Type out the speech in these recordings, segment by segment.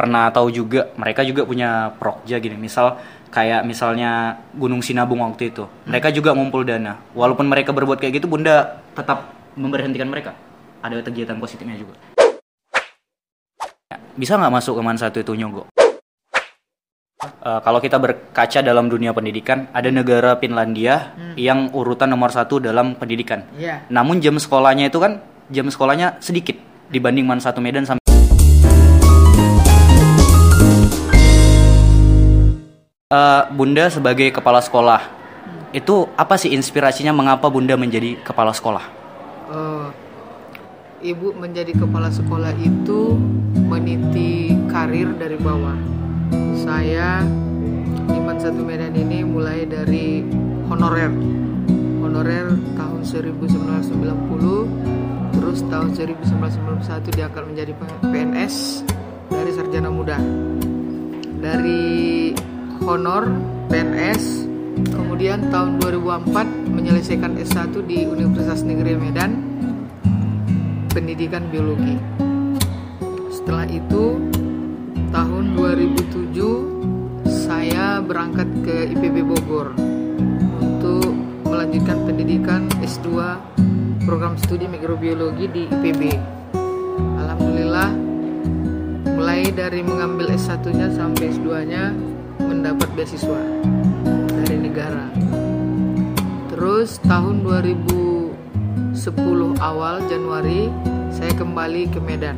pernah tahu juga mereka juga punya prokja gini. Misal kayak misalnya Gunung Sinabung waktu itu. Mereka juga ngumpul dana. Walaupun mereka berbuat kayak gitu bunda tetap memberhentikan mereka. Ada kegiatan positifnya juga. Bisa nggak masuk ke man satu itu nyogo Uh, kalau kita berkaca dalam dunia pendidikan, ada negara Finlandia yang urutan nomor satu dalam pendidikan. Iya. Namun jam sekolahnya itu kan jam sekolahnya sedikit dibanding Man satu Medan sama Eh, Bunda sebagai kepala sekolah itu apa sih inspirasinya mengapa Bunda menjadi kepala sekolah? Eh, ibu menjadi kepala sekolah itu meniti karir dari bawah. Saya di Man Satu Medan ini mulai dari honorer. Honorer tahun 1990, terus tahun 1991 diangkat menjadi PNS dari sarjana muda. Dari honor PNS, kemudian tahun 2004 menyelesaikan S1 di Universitas Negeri Medan pendidikan biologi. Setelah itu tahun 2007 saya berangkat ke IPB Bogor untuk melanjutkan pendidikan S2 program studi mikrobiologi di IPB. Alhamdulillah mulai dari mengambil S1-nya sampai S2-nya mendapat beasiswa dari negara. Terus tahun 2010 awal Januari saya kembali ke Medan.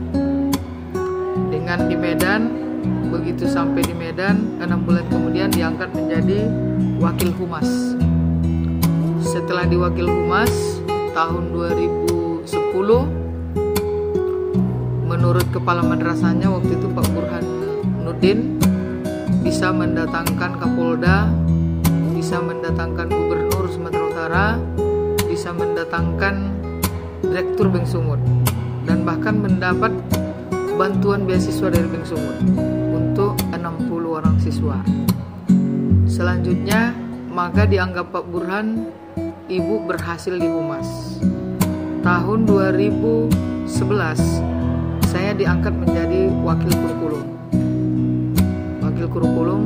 Dengan di Medan, begitu sampai di Medan, enam bulan kemudian diangkat menjadi wakil humas. Setelah di wakil humas tahun 2010, menurut kepala madrasahnya waktu itu Pak Burhan Nudin bisa mendatangkan Kapolda, bisa mendatangkan Gubernur Sumatera Utara, bisa mendatangkan Direktur Bank Sumut dan bahkan mendapat bantuan beasiswa dari Bank Sumut untuk 60 orang siswa. Selanjutnya, maka dianggap Pak Burhan ibu berhasil di Humas. Tahun 2011 saya diangkat menjadi wakil kurikulum wakil kurikulum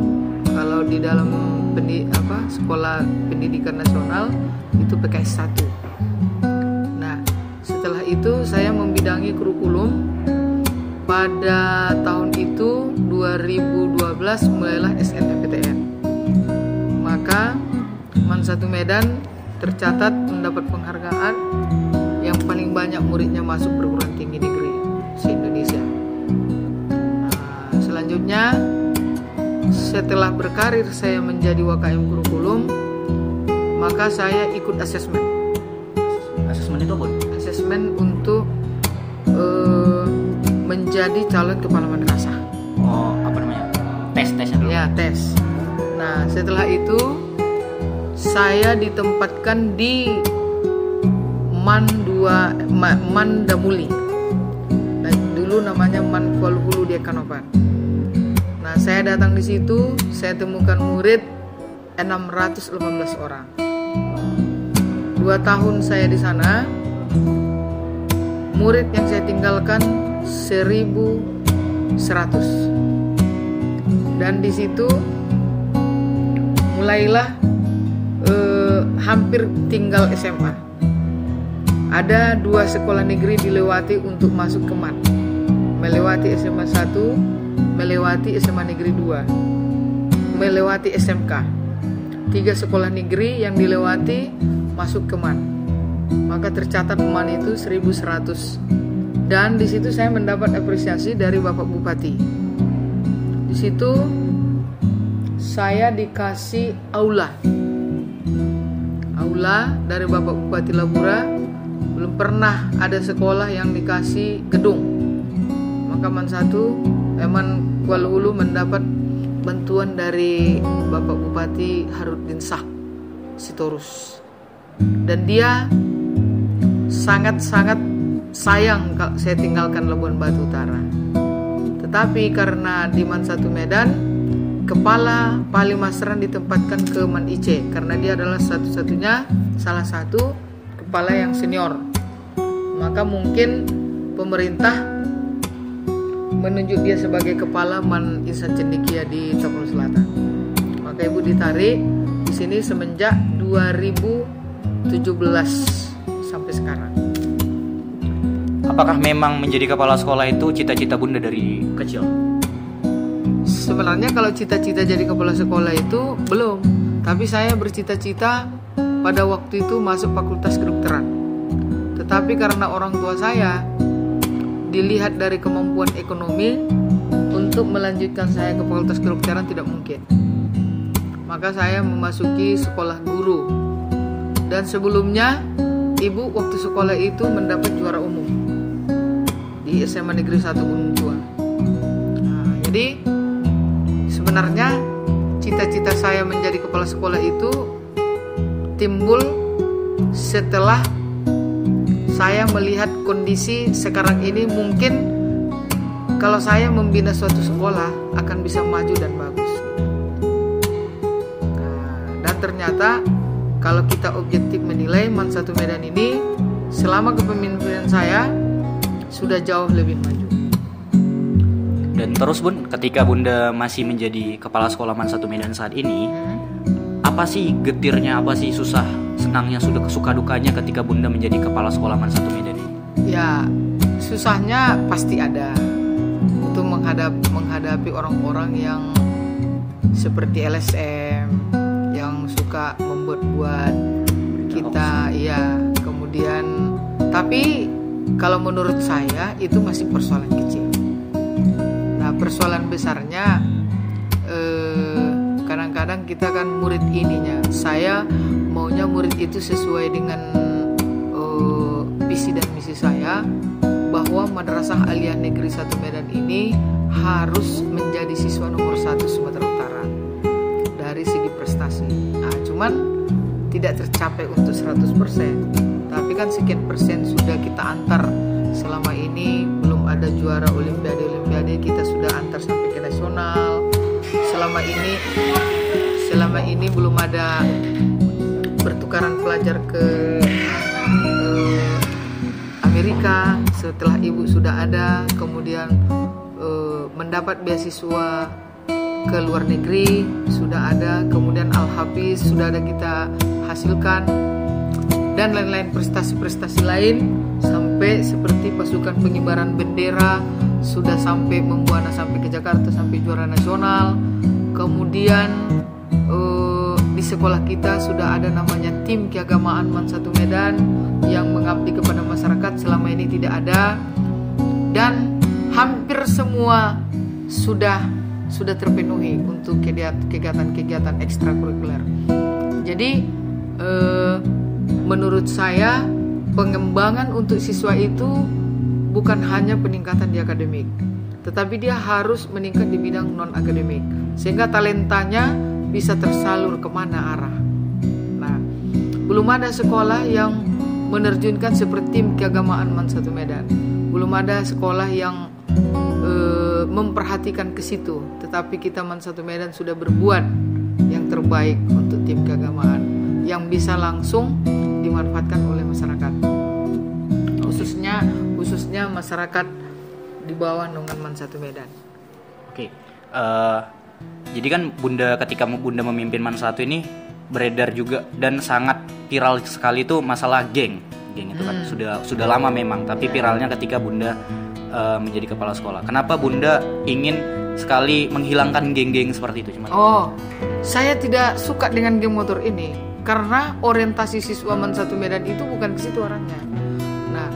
kalau di dalam pendi, apa sekolah pendidikan nasional itu PKS 1 nah setelah itu saya membidangi kurikulum. Pada tahun itu 2012 mulailah SNMPTN maka Man Satu Medan tercatat mendapat penghargaan yang paling banyak muridnya masuk perguruan tinggi negeri se-Indonesia. Nah, selanjutnya setelah berkarir saya menjadi WKM kurikulum, maka saya ikut asesmen. Asesmen itu apa? Asesmen untuk eh, menjadi calon kepala madrasah. Oh, apa namanya? Tes tesnya dulu. Ya, tes. Nah, setelah itu saya ditempatkan di Man 2 Ma- Man Damuli. Nah, dulu namanya Man Kuala Hulu di Kanopan. Datang di situ, saya temukan murid 618 orang. Dua tahun saya di sana, murid yang saya tinggalkan 1100 dan di situ mulailah eh, hampir tinggal SMA. Ada dua sekolah negeri dilewati untuk masuk ke MAN. Melewati SMA 1, melewati SMA Negeri 2, melewati SMK. Tiga sekolah negeri yang dilewati masuk ke MAN. Maka tercatat MAN itu 1100. Dan di situ saya mendapat apresiasi dari Bapak Bupati. Di situ saya dikasih aula. Aula dari Bapak Bupati Labura belum pernah ada sekolah yang dikasih gedung. Maka Man satu, Eman Kuala Hulu mendapat bantuan dari Bapak Bupati Harudin Sah Sitorus. Dan dia sangat-sangat sayang kalau saya tinggalkan Labuan Batu Utara. Tetapi karena di Man satu Medan, kepala Palimasran ditempatkan ke Man Ice karena dia adalah satu-satunya salah satu kepala yang senior. Maka mungkin pemerintah menunjuk dia sebagai kepala Man Insan Cendikia di Tapal Selatan. Maka ibu ditarik di sini semenjak 2017 sampai sekarang. Apakah memang menjadi kepala sekolah itu cita-cita bunda dari kecil? Sebenarnya kalau cita-cita jadi kepala sekolah itu belum, tapi saya bercita-cita pada waktu itu masuk fakultas kedokteran. Tetapi karena orang tua saya dilihat dari kemampuan ekonomi untuk melanjutkan saya ke fakultas kedokteran tidak mungkin. Maka saya memasuki sekolah guru. Dan sebelumnya ibu waktu sekolah itu mendapat juara umum di SMA Negeri 1 Gunung Tua. Nah, jadi sebenarnya cita-cita saya menjadi kepala sekolah itu timbul setelah saya melihat kondisi sekarang ini mungkin kalau saya membina suatu sekolah akan bisa maju dan bagus. Nah, dan ternyata kalau kita objektif menilai Man Satu Medan ini selama kepemimpinan saya sudah jauh lebih maju. Dan terus bun, ketika bunda masih menjadi kepala sekolah Man Satu Medan saat ini, Hmm. apa sih getirnya, apa sih susah, senangnya, sudah suka dukanya ketika bunda menjadi kepala sekolah Man Satu Medan ini? Ya, susahnya pasti ada. Itu menghadap menghadapi orang-orang yang seperti LSM yang suka membuat-buat kita ya kemudian tapi kalau menurut saya itu masih persoalan kecil nah persoalan besarnya eh, kadang-kadang kita kan murid ininya saya maunya murid itu sesuai dengan eh, visi dan misi saya bahwa Madrasah Aliyah Negeri 1 Medan ini harus menjadi siswa nomor satu Sumatera Utara dari segi prestasi. Nah, cuman tidak tercapai untuk 100%. Tapi kan sekian persen sudah kita antar selama ini belum ada juara olimpiade-olimpiade kita sudah antar sampai ke nasional. Selama ini selama ini belum ada pertukaran pelajar ke eh, Amerika. Setelah ibu sudah ada kemudian eh, mendapat beasiswa ke luar negeri sudah ada. Kemudian al hafiz sudah ada kita hasilkan. Dan lain-lain prestasi-prestasi lain sampai seperti pasukan pengibaran bendera sudah sampai membuana sampai ke Jakarta sampai juara nasional. Kemudian di sekolah kita sudah ada namanya tim keagamaan Man Satu Medan yang mengabdi kepada masyarakat selama ini tidak ada dan hampir semua sudah sudah terpenuhi untuk kegiatan-kegiatan ekstrakurikuler. Jadi eh, menurut saya pengembangan untuk siswa itu bukan hanya peningkatan di akademik, tetapi dia harus meningkat di bidang non akademik sehingga talentanya bisa tersalur ke mana arah. Nah, belum ada sekolah yang menerjunkan seperti tim keagamaan Man Satu Medan. Belum ada sekolah yang eh, memperhatikan ke situ, tetapi kita Man Satu Medan sudah berbuat yang terbaik untuk tim keagamaan yang bisa langsung dimanfaatkan oleh masyarakat. Khususnya khususnya masyarakat di bawah naungan Man Satu Medan. Oke, eh, jadi kan bunda ketika bunda memimpin Man Satu ini beredar juga dan sangat viral sekali itu masalah geng, geng itu kan sudah sudah lama memang, tapi viralnya ketika bunda eh, menjadi kepala sekolah. Kenapa bunda ingin sekali menghilangkan geng-geng seperti itu cuma? Oh, saya tidak suka dengan geng motor ini karena orientasi siswa Man Satu Medan itu bukan ke situ arahnya. Nah,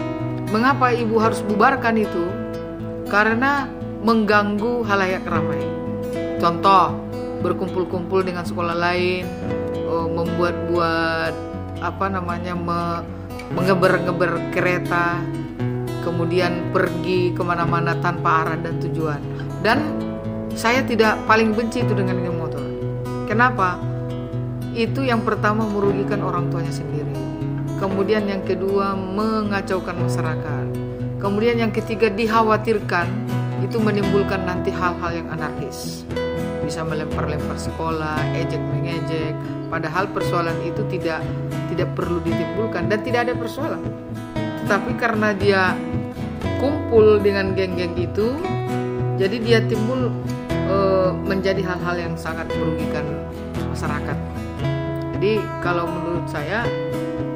mengapa ibu harus bubarkan itu? Karena mengganggu halayak ramai. Contoh, berkumpul-kumpul dengan sekolah lain, oh, membuat-buat apa namanya me- mengeber-ngeber kereta, kemudian pergi ke mana-mana tanpa arah dan tujuan. Dan saya tidak paling benci itu dengan geng motor. Kenapa? Itu yang pertama merugikan orang tuanya sendiri. Kemudian yang kedua mengacaukan masyarakat. Kemudian yang ketiga dikhawatirkan itu menimbulkan nanti hal-hal yang anarkis. Bisa melempar-lempar sekolah, ejek mengejek. Padahal persoalan itu tidak tidak perlu ditimbulkan dan tidak ada persoalan. Tetapi karena dia kumpul dengan geng-geng itu Jadi dia timbul eh, menjadi hal-hal yang sangat merugikan masyarakat. Jadi kalau menurut saya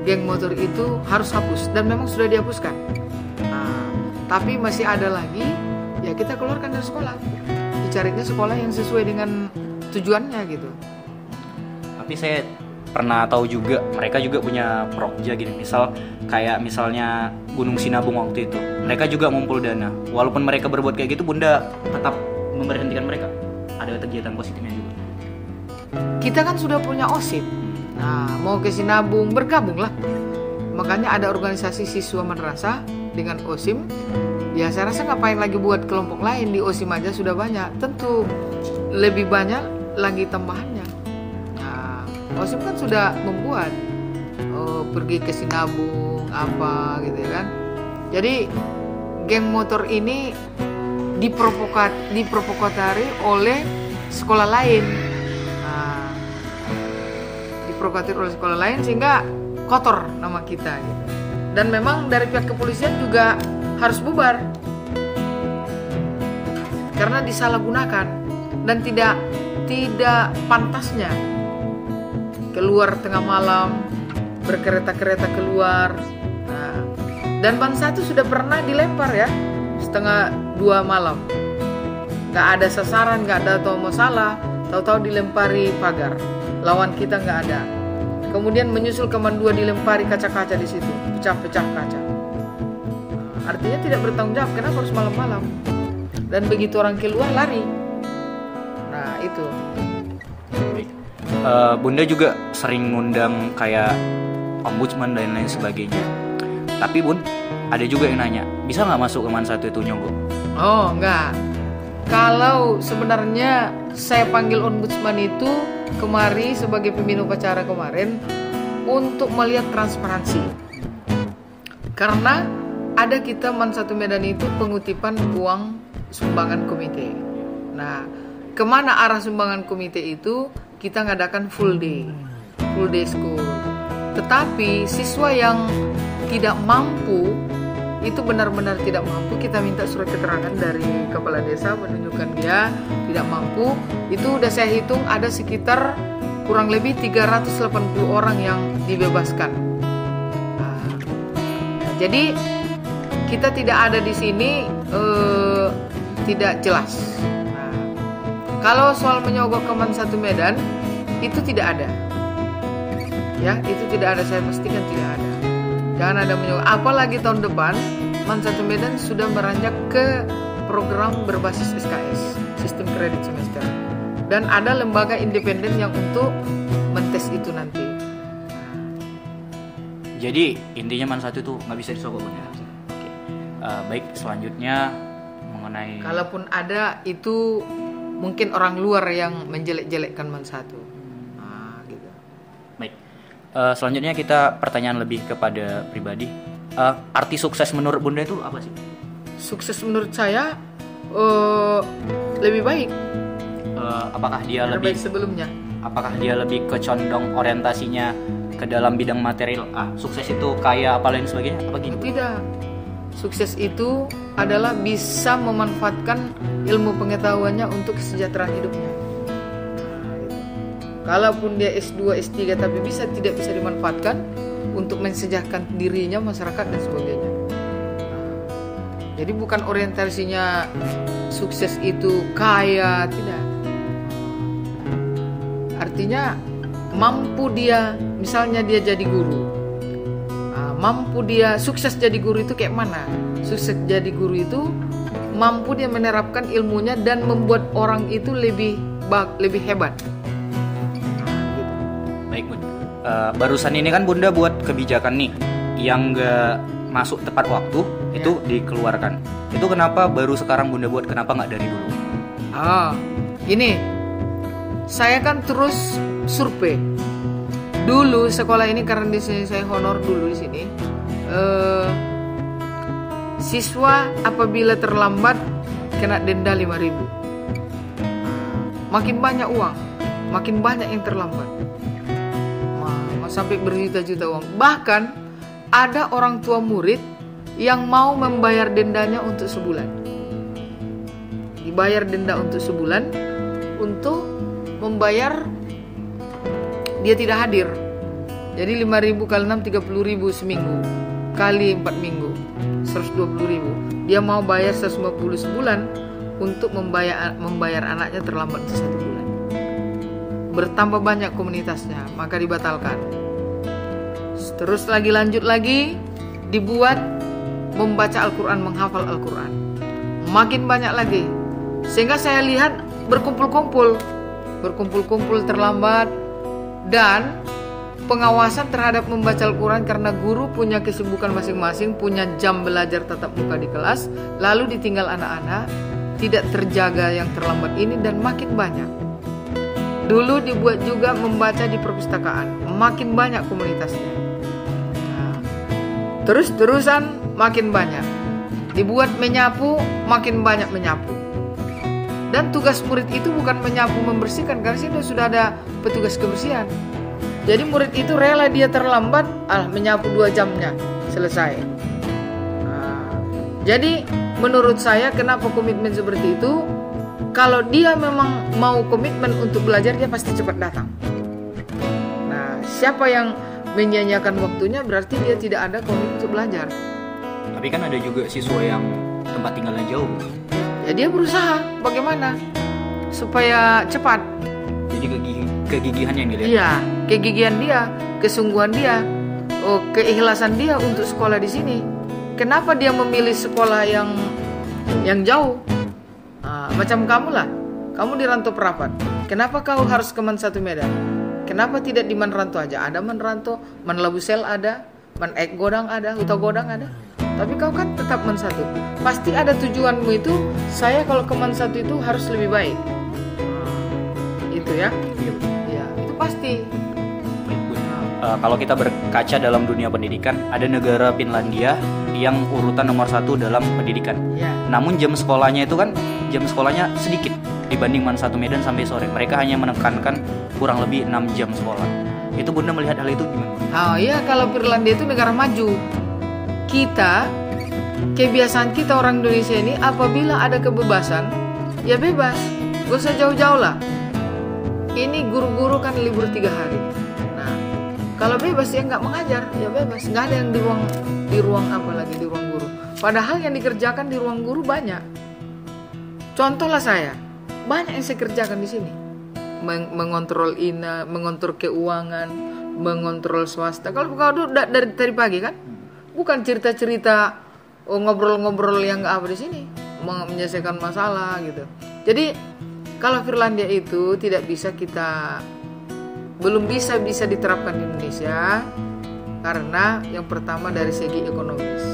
geng motor itu harus hapus dan memang sudah dihapuskan. Nah, tapi masih ada lagi ya kita keluarkan dari sekolah. Dicarinya sekolah yang sesuai dengan tujuannya gitu. Tapi saya pernah tahu juga mereka juga punya prokja gini misal kayak misalnya Gunung Sinabung waktu itu mereka juga ngumpul dana walaupun mereka berbuat kayak gitu bunda tetap memberhentikan mereka ada kegiatan positifnya juga Kita kan sudah punya OSIP. Nah, mau ke Sinabung bergabung lah. Makanya ada organisasi siswa madrasah dengan OSIM. Ya saya rasa ngapain lagi buat kelompok lain di OSIM aja sudah banyak. Tentu lebih banyak lagi tambahannya. Nah, OSIM kan sudah membuat oh, pergi ke Sinabung apa gitu ya kan. Jadi geng motor ini diprovokat diprovokatari oleh sekolah lain. Nah, oleh sekolah lain sehingga kotor nama kita gitu. Dan memang dari pihak kepolisian juga harus bubar. Karena disalahgunakan dan tidak tidak pantasnya keluar tengah malam berkereta-kereta keluar. Nah, dan bangsa itu sudah pernah dilempar ya setengah dua malam. Nggak ada sasaran, nggak ada tahu masalah, tahu-tahu dilempari pagar. Lawan kita nggak ada. Kemudian menyusul keman dua dilempari kaca-kaca di situ, pecah-pecah kaca. Artinya tidak bertanggung jawab. Kenapa harus malam-malam? Dan begitu orang keluar lari. Nah itu. Eh, bunda juga sering ngundang kayak ombudsman dan lain sebagainya tapi bun ada juga yang nanya bisa nggak masuk ke man satu itu nyogok Oh enggak. Kalau sebenarnya saya panggil ombudsman itu kemari sebagai pemimpin upacara kemarin untuk melihat transparansi. Karena ada kita Man Satu Medan itu pengutipan uang sumbangan komite. Nah, ke mana arah sumbangan komite itu kita ngadakan full day, full day school. Tetapi siswa yang tidak mampu itu benar-benar tidak mampu kita minta surat keterangan dari kepala desa menunjukkan dia tidak mampu itu udah saya hitung ada sekitar kurang lebih 380 orang yang dibebaskan Nah, jadi kita tidak ada di sini eh, tidak jelas Nah, kalau soal menyogok keman satu Medan itu tidak ada ya itu tidak ada saya pastikan tidak ada Jangan ada menyogok. Apalagi tahun depan, Man Satu Medan sudah meranjak ke program berbasis SKS, sistem kredit semester. Dan ada lembaga independen yang untuk mentes itu nanti. jadi intinya man satu itu nggak bisa disogok ya Eh, baik selanjutnya mengenai Kalaupun ada itu mungkin orang luar yang menjelek-jelekkan Man Satu. Nah, gitu. Baik. Eh, selanjutnya kita pertanyaan lebih kepada pribadi. Eh, arti sukses menurut Bunda itu apa sih? Sukses menurut saya eh, lebih baik Eh, apakah dia lebih lebih sebelumnya. apakah dia lebih kecondong orientasinya ke dalam bidang material? Ah, sukses itu kaya apa lain sebagainya? Apa gitu? Tidak. Sukses itu adalah bisa memanfaatkan ilmu pengetahuannya untuk kesejahteraan hidupnya. Kalaupun dia S2, S3 tapi bisa tidak bisa dimanfaatkan untuk mensejahterakan dirinya, masyarakat dan sebagainya. Jadi bukan orientasinya sukses itu kaya, tidak. Artinya mampu dia, misalnya dia jadi guru, mampu dia sukses jadi guru itu kayak mana? Sukses jadi guru itu mampu dia menerapkan ilmunya dan membuat orang itu lebih bak lebih hebat. Baik Bun. Eh, barusan ini kan Bunda buat kebijakan nih yang nggak masuk tepat waktu itu dikeluarkan. Itu kenapa baru sekarang Bunda buat? Kenapa nggak dari dulu? Ah, ini saya kan terus survei. Dulu sekolah ini karena di sini saya honor dulu di sini. eh, siswa apabila terlambat kena denda 5000 Makin banyak uang, makin banyak yang terlambat. Ma- sampai berjuta-juta uang. Bahkan ada orang tua murid yang mau membayar dendanya untuk sebulan. bayar denda untuk sebulan untuk membayar dia tidak hadir. Jadi 5000 kali 6 30000 seminggu kali 4 minggu 120.000. Dia mau bayar 150 sebulan untuk membayar membayar anaknya terlambat satu bulan. Bertambah banyak komunitasnya, maka dibatalkan. Terus lagi lanjut lagi dibuat membaca Al-Quran, menghafal Al-Quran. Makin banyak lagi. Sehingga saya lihat berkumpul-kumpul. Berkumpul-kumpul terlambat. Dan pengawasan terhadap membaca Al-Quran karena guru punya kesibukan masing-masing, punya jam belajar tatap muka di kelas, lalu ditinggal anak-anak, tidak terjaga yang terlambat ini dan makin banyak. Dulu dibuat juga membaca di perpustakaan, makin banyak komunitasnya. Nah, terus-terusan makin banyak. Dibuat menyapu, makin banyak menyapu. Dan tugas murid itu bukan menyapu membersihkan karena sini sudah ada petugas kebersihan. Jadi murid itu rela dia terlambat, ah menyapu dua jamnya selesai. Nah, jadi menurut saya kenapa komitmen seperti itu? Kalau dia memang mau komitmen untuk belajar dia pasti cepat datang. Nah, siapa yang menyanyiakan waktunya berarti dia tidak ada komitmen untuk belajar. Tapi kan ada juga siswa yang tempat tinggalnya jauh. Ya dia berusaha bagaimana supaya cepat. Jadi kegigi- kegigihan yang dilihat. Iya, kegigihan dia, kesungguhan dia, oh, keikhlasan dia untuk sekolah di sini. Kenapa dia memilih sekolah yang yang jauh? Ah, macam kamu lah, kamu di Rantau Perapat. Kenapa kau harus ke Man Satu Medan? Kenapa tidak di Man Rantau aja? Ada Man Rantau, Man Labusel ada, Man Ek Godang ada, Huta Godang ada. Tapi kau kan tetap Man Satu. Pasti ada tujuanmu itu. Saya kalau ke Man Satu itu harus lebih baik. Itu ya. Iya. Ya, itu pasti. Eh, kalau kita berkaca dalam dunia pendidikan, ada negara Finlandia yang urutan nomor satu dalam pendidikan. Ya. Namun jam sekolahnya itu kan jam sekolahnya sedikit dibanding Man Satu Medan sampai sore. Mereka hanya menekankan kurang lebih 6 jam sekolah. Itu Bunda melihat hal itu gimana? Oh iya kalau Finlandia itu negara maju. Kita kebiasaan kita orang Indonesia ini apabila ada kebebasan ya bebas. Gak usah jauh-jauh lah. Ini guru-guru kan libur tiga hari. Nah kalau bebas ya nggak mengajar ya bebas. Nggak ada yang di ruang di ruang apa lagi di ruang guru. Padahal yang dikerjakan di ruang guru banyak. Contohlah saya banyak yang saya kerjakan di sini Meng- mengontrol ina, mengontrol keuangan, mengontrol swasta. Kalau kau dari dari pagi kan, bukan cerita-cerita oh, ngobrol-ngobrol yang nggak apa di sini, menyelesaikan masalah gitu. Jadi kalau Finlandia itu tidak bisa kita belum bisa bisa diterapkan di Indonesia karena yang pertama dari segi ekonomis.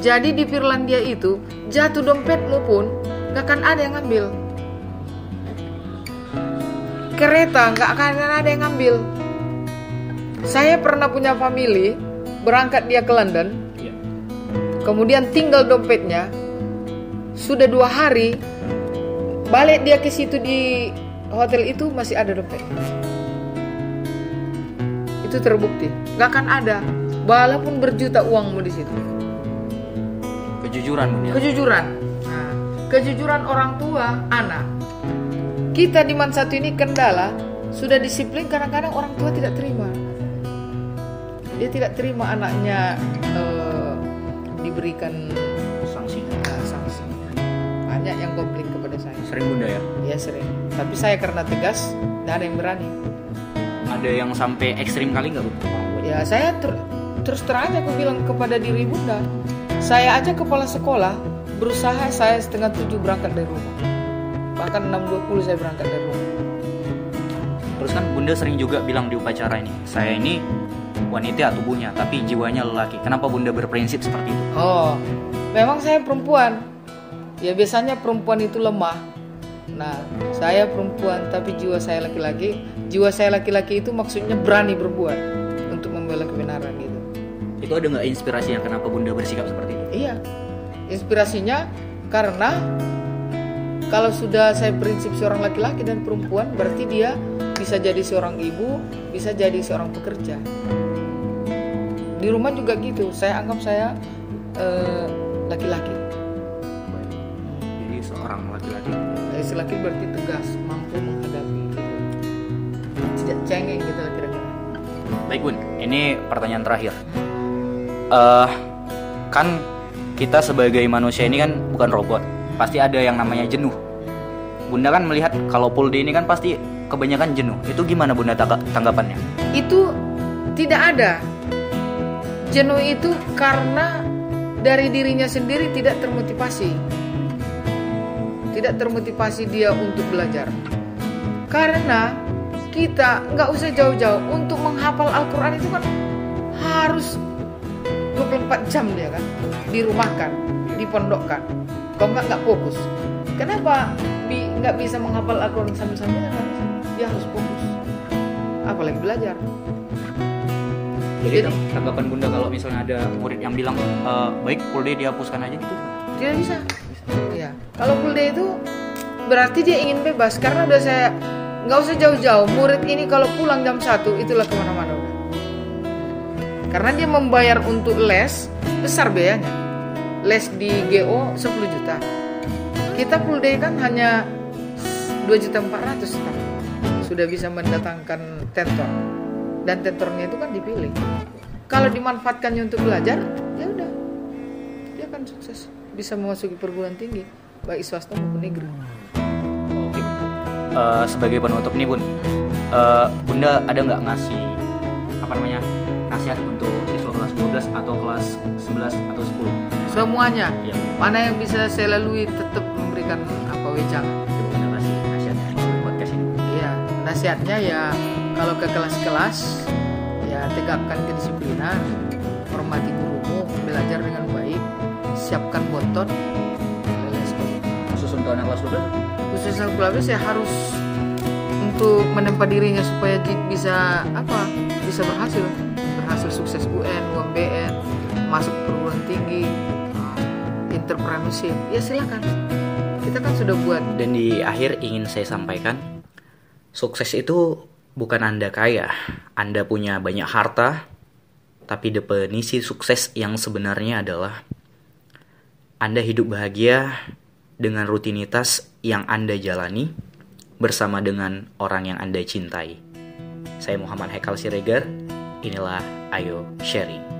Jadi di Finlandia itu jatuh dompetmu pun nggak akan ada yang ngambil kereta nggak akan ada yang ngambil. Saya pernah punya family berangkat dia ke London, Iya. kemudian tinggal dompetnya, sudah dua hari, balik dia ke situ di hotel itu masih ada dompet. Itu terbukti, nggak akan ada, walaupun berjuta uangmu di situ. Kejujuran ya. Kejujuran, nah, kejujuran orang tua, anak. Kita di Man satu ini kendala sudah disiplin kadang-kadang orang tua tidak terima. Dia tidak terima anaknya eh, diberikan Sanksi. eh, sanksi. Banyak yang komplain kepada saya. Sering Bunda ya. Ya sering. Tapi saya karena tegas, tidak ada yang berani. Ada yang sampai ekstrim kali nggak Bu? Ya saya ter- terus terang aja aku bilang kepada diri bunda, saya aja kepala sekolah berusaha saya setengah tujuh berangkat dari rumah. Bahkan 6.20 saya berangkat dari rumah. Terus kan Bunda sering juga bilang di upacara ini, saya ini wanita tubuhnya, tapi jiwanya lelaki. Kenapa Bunda berprinsip seperti itu? Oh, memang saya perempuan. Ya biasanya perempuan itu lemah. Nah, saya perempuan tapi jiwa saya laki-laki. Jiwa saya laki-laki itu maksudnya berani berbuat untuk membela kebenaran gitu. Itu ada nggak inspirasinya kenapa Bunda bersikap seperti itu? Iya. Inspirasinya karena kalau sudah saya prinsip seorang laki-laki dan perempuan berarti dia bisa jadi seorang ibu, bisa jadi seorang pekerja. Di rumah juga gitu. Saya anggap saya eh, laki-laki. Jadi seorang laki-laki. Laki-laki berarti tegas mampu menghadapi gitu. tidak cengeng gitu kira-kira. Baik bun. Ini pertanyaan terakhir. Eh kan kita sebagai manusia ini kan bukan robot. Pasti ada yang namanya jenuh. Bunda kan melihat kalau full day ini kan pasti kebanyakan jenuh. Itu gimana bunda tangga- tanggapannya itu tidak ada jenuh itu karena dari dirinya sendiri tidak termotivasi. Tidak termotivasi dia untuk belajar. Karena kita nggak usah jauh-jauh untuk menghafal Al-Quran itu kan harus 24 jam dia kan dirumahkan dipondokkan. Kalau nggak nggak fokus? Kenapa nggak bisa menghafal Al-Quran sambil-sambil? Dia harus fokus. Apalagi belajar jadi tang- tanggapan bunda kalau misalnya ada murid yang bilang "Eh, baik full day dihapuskan aja gitu? Tidak bisa. Ya kalau full day itu berarti dia ingin bebas karena udah saya nggak usah jauh-jauh. Murid ini kalau pulang jam 1 itulah ke mana-mana udah. Karena dia membayar untuk les besar biayanya. Les di GO 10 juta. Kita full day kan hanya 2 juta 400 sekarang. sudah bisa mendatangkan tentor dan tentornya itu kan dipilih. Kalau dimanfaatkannya untuk belajar ya udah. Dia akan sukses. Bisa memasuki perguruan tinggi baik swasta maupun negeri. Oke. Eh, sebagai penutup nih bun, Eh, bunda ada nggak ngasih apa namanya nasihat untuk siswa kelas 12 atau kelas 11 atau 10? semuanya. Ya, mana yang bisa saya lalui tetap memberikan apa wejangan. Bunda kasih. Nasihatnya di podcast ini. iya. Nasihatnya ya kalau ke kelas-kelas ya tegakkan kedisiplinan hormati gurumu belajar dengan baik siapkan bontot sebagainya. Khusus untuk anak kelas 12? khususnya kelas saya harus untuk menempa dirinya supaya bisa apa bisa berhasil berhasil sukses UN UMBN masuk perguruan tinggi entrepreneurship ya silakan kita kan sudah buat Dan di akhir ingin saya sampaikan, sukses itu bukan Anda kaya, Anda punya banyak harta, tapi definisi sukses yang sebenarnya adalah Anda hidup bahagia dengan rutinitas yang Anda jalani bersama dengan orang yang Anda cintai. Saya Muhammad Hekal Siregar, inilah Ayo Sharing.